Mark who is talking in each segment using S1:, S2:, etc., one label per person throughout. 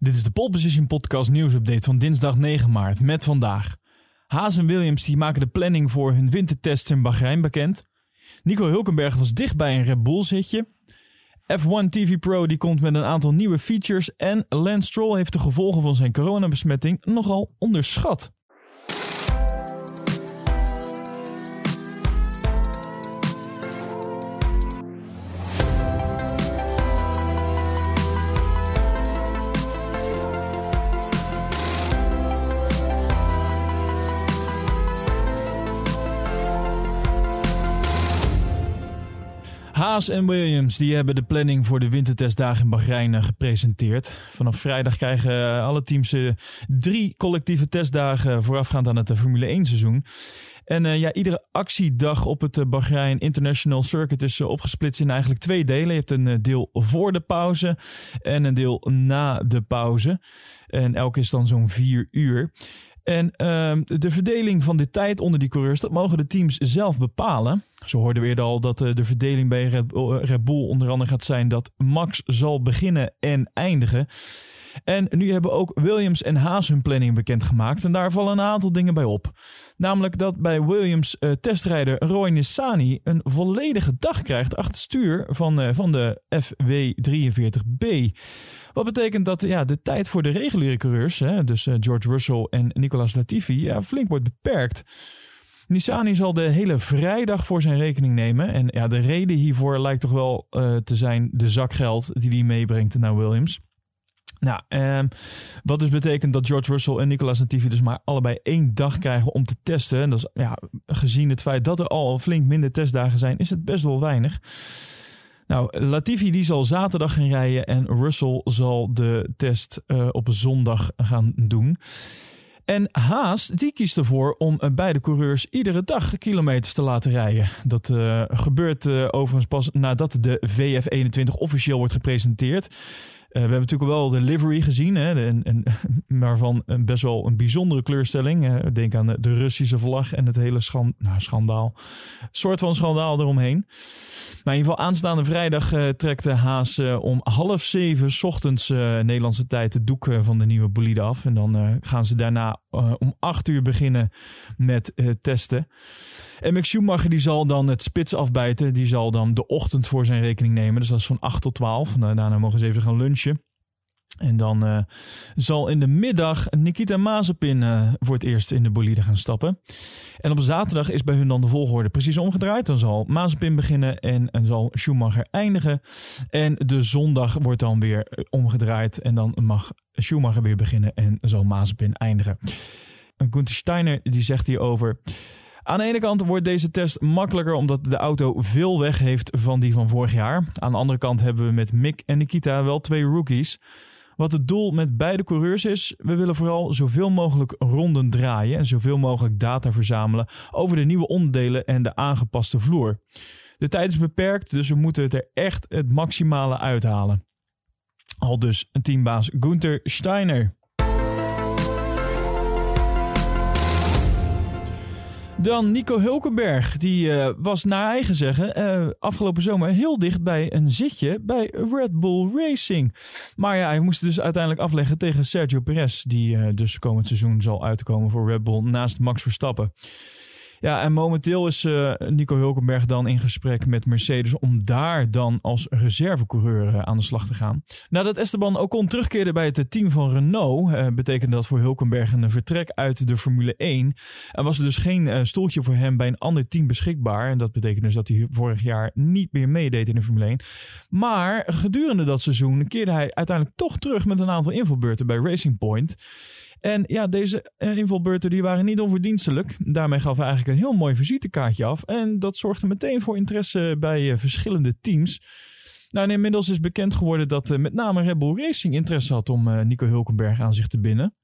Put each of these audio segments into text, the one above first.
S1: Dit is de Pole Position Podcast nieuwsupdate van dinsdag 9 maart met vandaag. Haas en Williams die maken de planning voor hun wintertest in Bahrein bekend. Nico Hulkenberg was dicht bij een Red Bull zitje. F1 TV Pro die komt met een aantal nieuwe features en Lance Stroll heeft de gevolgen van zijn coronabesmetting nogal onderschat. Haas en Williams die hebben de planning voor de wintertestdagen in Bahrein eh, gepresenteerd. Vanaf vrijdag krijgen eh, alle teams eh, drie collectieve testdagen voorafgaand aan het Formule 1 seizoen. En ja, iedere actiedag op het Bahrein International Circuit is opgesplitst in eigenlijk twee delen. Je hebt een deel voor de pauze en een deel na de pauze. En elke is dan zo'n vier uur. En uh, de verdeling van de tijd onder die coureurs, dat mogen de teams zelf bepalen. Zo hoorden we eerder al dat uh, de verdeling bij Red, uh, Red Bull onder andere gaat zijn dat Max zal beginnen en eindigen. En nu hebben ook Williams en Haas hun planning bekendgemaakt. En daar vallen een aantal dingen bij op. Namelijk dat bij Williams uh, testrijder Roy Nissani een volledige dag krijgt achter stuur van, van de FW43B. Wat betekent dat ja, de tijd voor de reguliere coureurs, hè, dus George Russell en Nicolas Latifi, ja, flink wordt beperkt. Nissani zal de hele vrijdag voor zijn rekening nemen. En ja, de reden hiervoor lijkt toch wel uh, te zijn de zakgeld die hij meebrengt naar Williams. Nou, um, wat dus betekent dat George Russell en Nicolas Latifi dus maar allebei één dag krijgen om te testen. En dat is, ja, gezien het feit dat er al flink minder testdagen zijn, is het best wel weinig. Nou, Latifi die zal zaterdag gaan rijden en Russell zal de test uh, op zondag gaan doen. En Haas die kiest ervoor om beide coureurs iedere dag kilometers te laten rijden. Dat uh, gebeurt uh, overigens pas nadat de VF21 officieel wordt gepresenteerd. Uh, we hebben natuurlijk wel de livery gezien, hè, en, en, maar van een best wel een bijzondere kleurstelling. Denk aan de, Russische vlag en het hele nou, schandaal. Soort van schandaal eromheen. Maar in ieder geval aanstaande vrijdag uh, trekt de Haas om half zeven ochtends Nederlandse tijd de doek van de nieuwe bolide af. En dan gaan ze daarna om acht uur beginnen met testen. En Mick Schumacher die zal dan het spits afbijten. Die zal dan de ochtend voor zijn rekening nemen. Dus dat is van 8 tot 12. Nou, daarna mogen ze even gaan lunchen. En dan uh, zal in de middag Nikita Mazepin uh, voor het eerst in de bolide gaan stappen. En op zaterdag is bij hun dan de volgorde precies omgedraaid. Dan zal Mazepin beginnen en, zal Schumacher eindigen. En de zondag wordt dan weer omgedraaid. En dan mag Schumacher weer beginnen en zal Mazepin eindigen. Gunther Steiner die zegt hierover... Aan de ene kant wordt deze test makkelijker omdat de auto veel weg heeft van die van vorig jaar. Aan de andere kant hebben we met Mick en Nikita wel twee rookies. Wat het doel met beide coureurs is, we willen vooral zoveel mogelijk ronden draaien en zoveel mogelijk data verzamelen over de nieuwe onderdelen en de aangepaste vloer. De tijd is beperkt, dus we moeten het er echt het maximale uithalen. Al dus teambaas Gunther Steiner. Dan Nico Hulkenberg. Die uh, was naar eigen zeggen uh, afgelopen zomer heel dicht bij een zitje bij Red Bull Racing. Maar ja, hij moest dus uiteindelijk afleggen tegen Sergio Perez. Die uh, dus komend seizoen zal uitkomen voor Red Bull naast Max Verstappen. Ja, en momenteel is uh, Nico Hulkenberg dan in gesprek met Mercedes om daar dan als reservecoureur uh, aan de slag te gaan. Nadat Esteban Ocon terugkeerde bij het team van Renault, uh, betekende dat voor Hulkenberg een vertrek uit de Formule 1. En was er dus geen stoeltje voor hem bij een ander team beschikbaar. En dat betekent dus dat hij vorig jaar niet meer meedeed in de Formule 1. Maar gedurende dat seizoen keerde hij uiteindelijk toch terug met een aantal invalbeurten bij Racing Point. En ja, deze uh, invalbeurten die waren niet onverdienstelijk. Daarmee gaf hij eigenlijk een heel mooi visitekaartje af. En dat zorgde meteen voor interesse bij uh, verschillende teams. Nou, en inmiddels is bekend geworden dat uh, met name Red Bull Racing interesse had om Nico Hulkenberg aan zich te binden.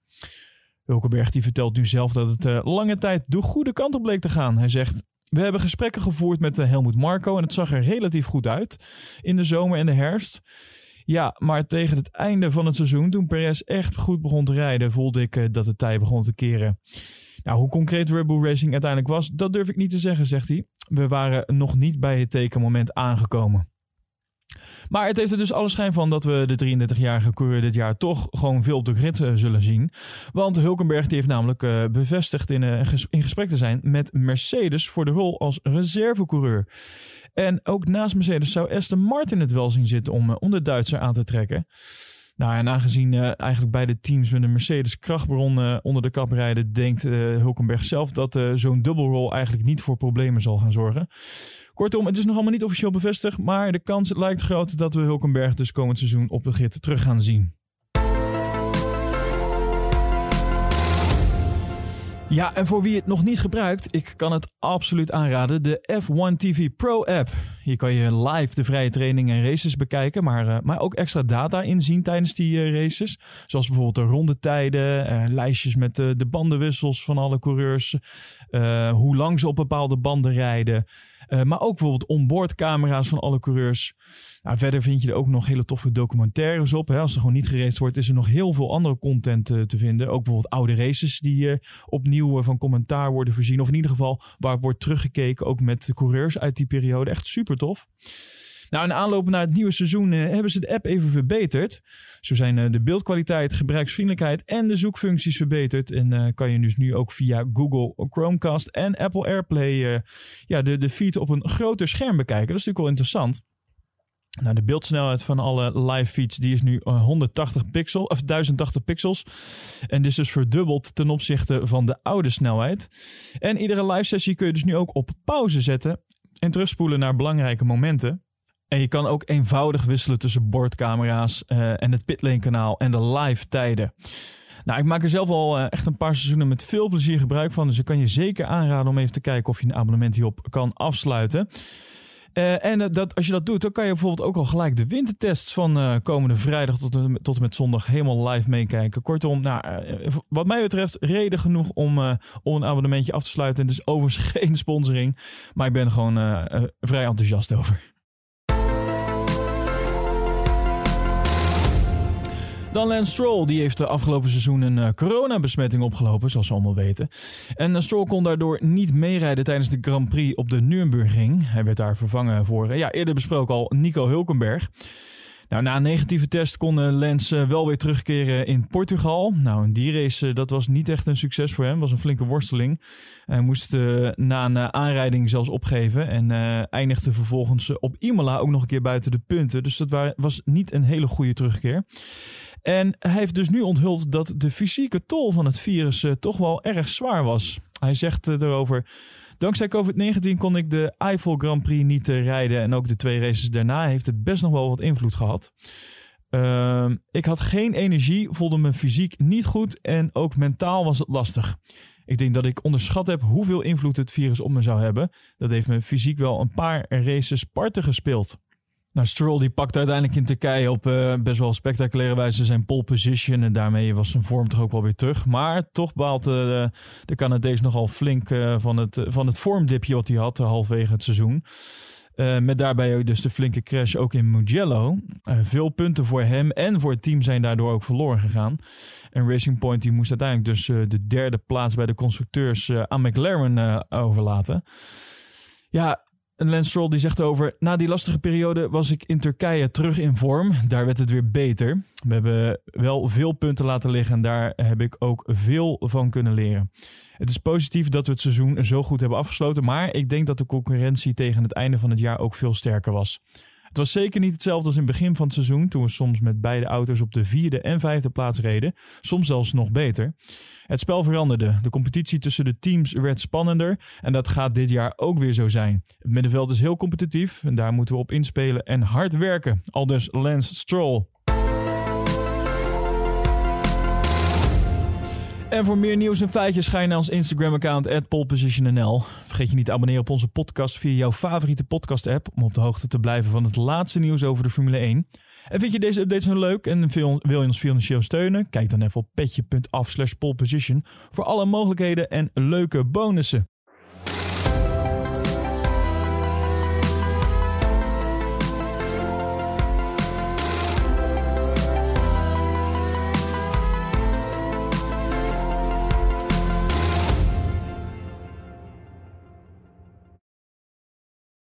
S1: Hulkenberg die vertelt nu zelf dat het lange tijd de goede kant op bleek te gaan. Hij zegt, we hebben gesprekken gevoerd met Helmoet Marco en het zag er relatief goed uit in de zomer en de herfst. Ja, maar tegen het einde van het seizoen, toen Perez echt goed begon te rijden, voelde ik uh, dat de tij begon te keren. Nou, hoe concreet Red Bull Racing uiteindelijk was, dat durf ik niet te zeggen, zegt hij. We waren nog niet bij het tekenmoment aangekomen. Maar het heeft er dus alle schijn van dat we de 33-jarige coureur dit jaar toch gewoon veel op de grid eh, zullen zien. Want Hulkenberg die heeft namelijk uh, bevestigd in, uh, in gesprek te zijn met Mercedes voor de rol als reservecoureur. En ook naast Mercedes zou Aston Martin het wel zien zitten om, om de Duitser aan te trekken. Nou, en aangezien uh, eigenlijk beide teams met een Mercedes krachtbron uh, onder de kap rijden, denkt uh, Hulkenberg zelf dat zo'n dubbelrol eigenlijk niet voor problemen zal gaan zorgen. Kortom, het is nog allemaal niet officieel bevestigd, maar de kans lijkt groot dat we Hulkenberg dus komend seizoen op de grid terug gaan zien. Ja, en voor wie het nog niet gebruikt, ik kan het absoluut aanraden. De F1 TV Pro app. Hier kan je live de vrije trainingen en races bekijken, maar, uh, maar ook extra data inzien tijdens die uh, races. Zoals bijvoorbeeld de rondetijden, uh, lijstjes met de bandenwissels van alle coureurs, hoe lang ze op bepaalde banden rijden. Uh, maar ook bijvoorbeeld onboardcamera's van alle coureurs. Nou, verder vind je er ook nog hele toffe documentaires op. Hè. Als er gewoon niet geraced wordt, is er nog heel veel andere content uh, te vinden. Ook bijvoorbeeld oude races die uh, opnieuw van commentaar worden voorzien. Of in ieder geval waar wordt teruggekeken, ook met de coureurs uit die periode. Echt super tof. Nou, in aanloop naar het nieuwe seizoen uh, hebben ze de app even verbeterd. Zo zijn uh, de beeldkwaliteit, gebruiksvriendelijkheid en de zoekfuncties verbeterd. En uh, kan je dus nu ook via Google Chromecast en Apple AirPlay ja, de, de feed op een groter scherm bekijken. Dat is natuurlijk wel interessant. Nou, de beeldsnelheid van alle live feeds die is nu 180 pixel, of 1080 pixels. En dit is dus verdubbeld ten opzichte van de oude snelheid. En iedere live sessie kun je dus nu ook op pauze zetten en terugspoelen naar belangrijke momenten. En je kan ook eenvoudig wisselen tussen bordcamera's uh, en het pitlane kanaal en de live tijden. Nou, ik maak er zelf al uh, echt een paar seizoenen met veel plezier gebruik van. Dus ik kan je zeker aanraden om even te kijken of je een abonnement hierop kan afsluiten. Uh, en dat, als je dat doet, dan kan je bijvoorbeeld ook al gelijk de wintertests van komende vrijdag tot, tot en met zondag helemaal live meekijken. Kortom, nou, wat mij betreft reden genoeg om, om een abonnementje af te sluiten. Het is overigens geen sponsoring, maar ik ben er gewoon vrij enthousiast over. Dan Lance Stroll, die heeft de afgelopen seizoen een uh, coronabesmetting opgelopen, zoals we allemaal weten. En uh, Stroll kon daardoor niet meerijden tijdens de Grand Prix op de Nürburgring. Hij werd daar vervangen voor, uh, ja, eerder besproken al, Nico Hulkenberg. Nou, na een negatieve test kon Lance wel weer terugkeren in Portugal. Nou, in die race dat was niet echt een succes voor hem. was een flinke worsteling. Hij moest na een aanrijding zelfs opgeven. En eindigde vervolgens op Imola ook nog een keer buiten de punten. Dus dat was niet een hele goede terugkeer. En hij heeft dus nu onthuld dat de fysieke tol van het virus toch wel erg zwaar was. Hij zegt uh, erover. Dankzij COVID-19 kon ik de Eiffel Grand Prix niet uh, rijden. En ook de twee races daarna heeft het best nog wel wat invloed gehad. Ehm, ik had geen energie, voelde me fysiek niet goed en ook mentaal was het lastig. Ik denk dat ik onderschat heb hoeveel invloed het virus op me zou hebben. Dat heeft me fysiek wel een paar races parten gespeeld. Nou, Stroll die pakt uiteindelijk in Turkije op uh, best wel spectaculaire wijze zijn pole position. En daarmee was zijn vorm toch ook wel weer terug. Maar toch baalt uh, de Canadees nogal flink uh, van, het, van het vormdipje wat hij had halverwege het seizoen. met daarbij ook dus de flinke crash ook in Mugello. veel punten voor hem en voor het team zijn daardoor ook verloren gegaan. En Racing Point die moest uiteindelijk dus de derde plaats bij de constructeurs aan McLaren overlaten. Ja, en Lance Stroll die zegt over, na die lastige periode was ik in Turkije terug in vorm. Daar werd het weer beter. We hebben wel veel punten laten liggen en daar heb ik ook veel van kunnen leren. Het is positief dat we het seizoen zo goed hebben afgesloten, maar ik denk dat de concurrentie tegen het einde van het jaar ook veel sterker was. Het was zeker niet hetzelfde als in het begin van het seizoen, toen we soms met beide auto's op de vierde en vijfde plaats reden. Soms zelfs nog beter. Het spel veranderde. De competitie tussen de teams werd spannender en dat gaat dit jaar ook weer zo zijn. Het middenveld is heel competitief en daar moeten we op inspelen en hard werken. Aldus Lance Stroll. En voor meer nieuws en feitjes ga je naar ons Instagram-account @polepositionnl. Vergeet je niet te abonneren op onze podcast via jouw favoriete podcast-app om op de hoogte te blijven van het laatste nieuws over de Formule 1. En vind je deze updates nou leuk en wil je ons financieel steunen? Kijk dan even op petje.af slash poleposition voor alle mogelijkheden en leuke bonussen.